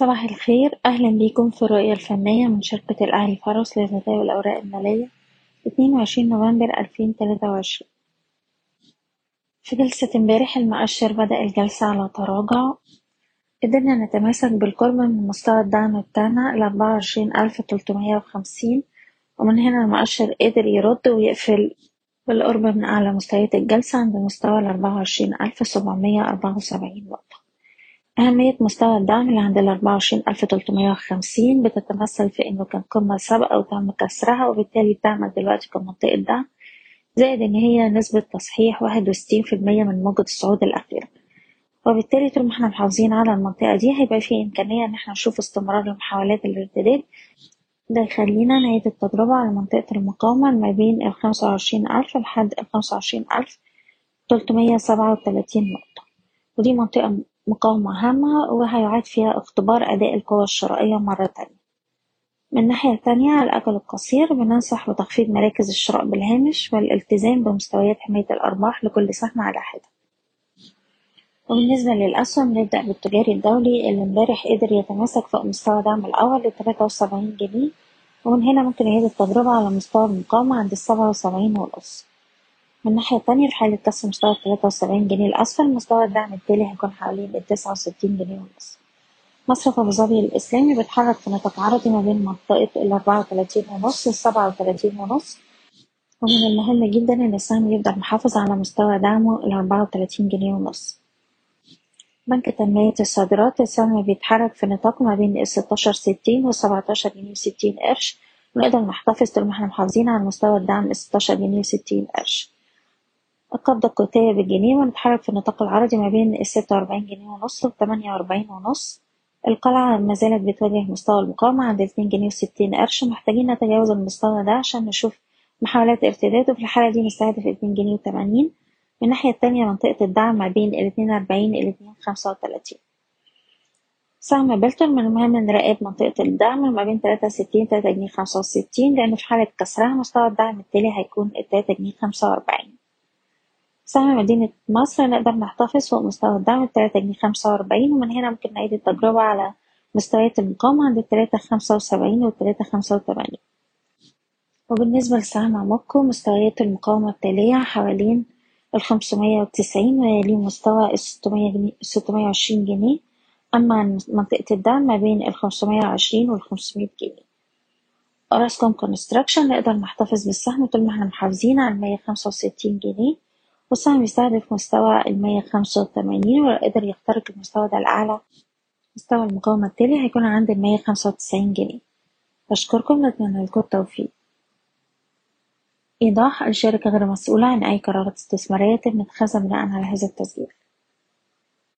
صباح الخير. أهلا بيكم في الرؤية الفنية من شركة الأهلي فارس لتداول الأوراق المالية اتنين وعشرين نوفمبر ألفين تلاتة وعشرين. في جلسة امبارح المؤشر بدأ الجلسة على تراجع. قدرنا نتماسك بالقرب من مستوى الدعم بتاعنا تلتمية وخمسين ومن هنا المؤشر قدر يرد ويقفل بالقرب من أعلى مستويات الجلسة عند مستوى أربعة وسبعين نقطة. أهمية مستوى الدعم اللي عند الأربعة وعشرين ألف تلتمية وخمسين بتتمثل في إنه كان قمة سابقة وتم كسرها وبالتالي بتعمل دلوقتي كمنطقة دعم زائد إن هي نسبة تصحيح واحد وستين في المية من موجة الصعود الأخيرة. وبالتالي طول ما إحنا محافظين على المنطقة دي هيبقى في إمكانية إن إحنا نشوف استمرار لمحاولات الارتداد. ده يخلينا نعيد التجربة على منطقة المقاومة ما بين الخمسة وعشرين ألف لحد الخمسة وعشرين ألف تلتمية سبعة وتلاتين نقطة. ودي منطقة مقاومة هامة وهيعاد فيها اختبار أداء القوى الشرائية مرة تانية. من الناحية التانية على الأجل القصير بننصح بتخفيض مراكز الشراء بالهامش والالتزام بمستويات حماية الأرباح لكل سهم على حدة. وبالنسبة للأسهم نبدأ بالتجاري الدولي اللي امبارح قدر يتماسك فوق مستوى دعم الأول لتلاتة وسبعين جنيه ومن هنا ممكن يعيد التجربة على مستوى المقاومة عند السبعة وسبعين ونص من الناحية التانية في حالة كسر مستوى التلاتة وسبعين جنيه الأسفل مستوى الدعم التالي هيكون حوالين التسعة وستين جنيه ونص. مصرف أبو ظبي الإسلامي بيتحرك في نطاق عرضي ما بين منطقة الأربعة وتلاتين ونص للسبعة وتلاتين ونص. ومن المهم جدا إن السهم يفضل محافظ على مستوى دعمه الأربعة وتلاتين جنيه ونص. بنك تنمية الصادرات السهم بيتحرك في نطاق ما بين الستاشر ستين والسبعتاشر جنيه وستين قرش. ونقدر نحتفظ طول ما إحنا محافظين على مستوى الدعم الستاشر جنيه وستين قرش. القبضة القوتية بالجنيه ونتحرك في النطاق العرضي ما بين الستة وأربعين جنيه ونص والتمانية وأربعين ونص. القلعة ما زالت بتواجه مستوى المقاومة عند اتنين جنيه وستين قرش. محتاجين نتجاوز المستوى ده عشان نشوف محاولات ارتداد وفي الحالة دي نستهدف اتنين جنيه وتمانين. من الناحية التانية منطقة الدعم ما بين الاتنين أربعين الاتنين خمسة وتلاتين. سهم بلتون من المهم نراقب منطقة الدعم ما بين تلاتة وستين تلاتة جنيه خمسة وستين لأن في حالة كسرها مستوى الدعم التالي هيكون التلاتة جنيه خمسة وأربعين. سهم مدينة مصر نقدر نحتفظ فوق مستوى الدعم التلاتة جنيه خمسة وأربعين ومن هنا ممكن نعيد التجربة على مستويات المقاومة عند التلاتة خمسة وسبعين والتلاتة خمسة وتمانين. وبالنسبة لسهم موكو مستويات المقاومة التالية حوالين الخمسمية وتسعين ويليه مستوى الستمية جنيه ستمية وعشرين جنيه. أما منطقة الدعم ما بين الخمسمية وعشرين والخمسمية جنيه. أوراسكوم كونستراكشن نقدر نحتفظ بالسهم طول ما إحنا محافظين على المية خمسة وستين جنيه. والسهم يستهدف مستوى المية خمسة وتمانين ولو قدر يخترق المستوى ده الأعلى مستوى المقاومة. التالي هيكون عند المية خمسة وتسعين جنيه. بشكركم نتمنى لكم التوفيق. إيضاح الشركة غير مسؤولة عن أي قرارات استثمارية تم اتخاذها بناء على هذا التسجيل.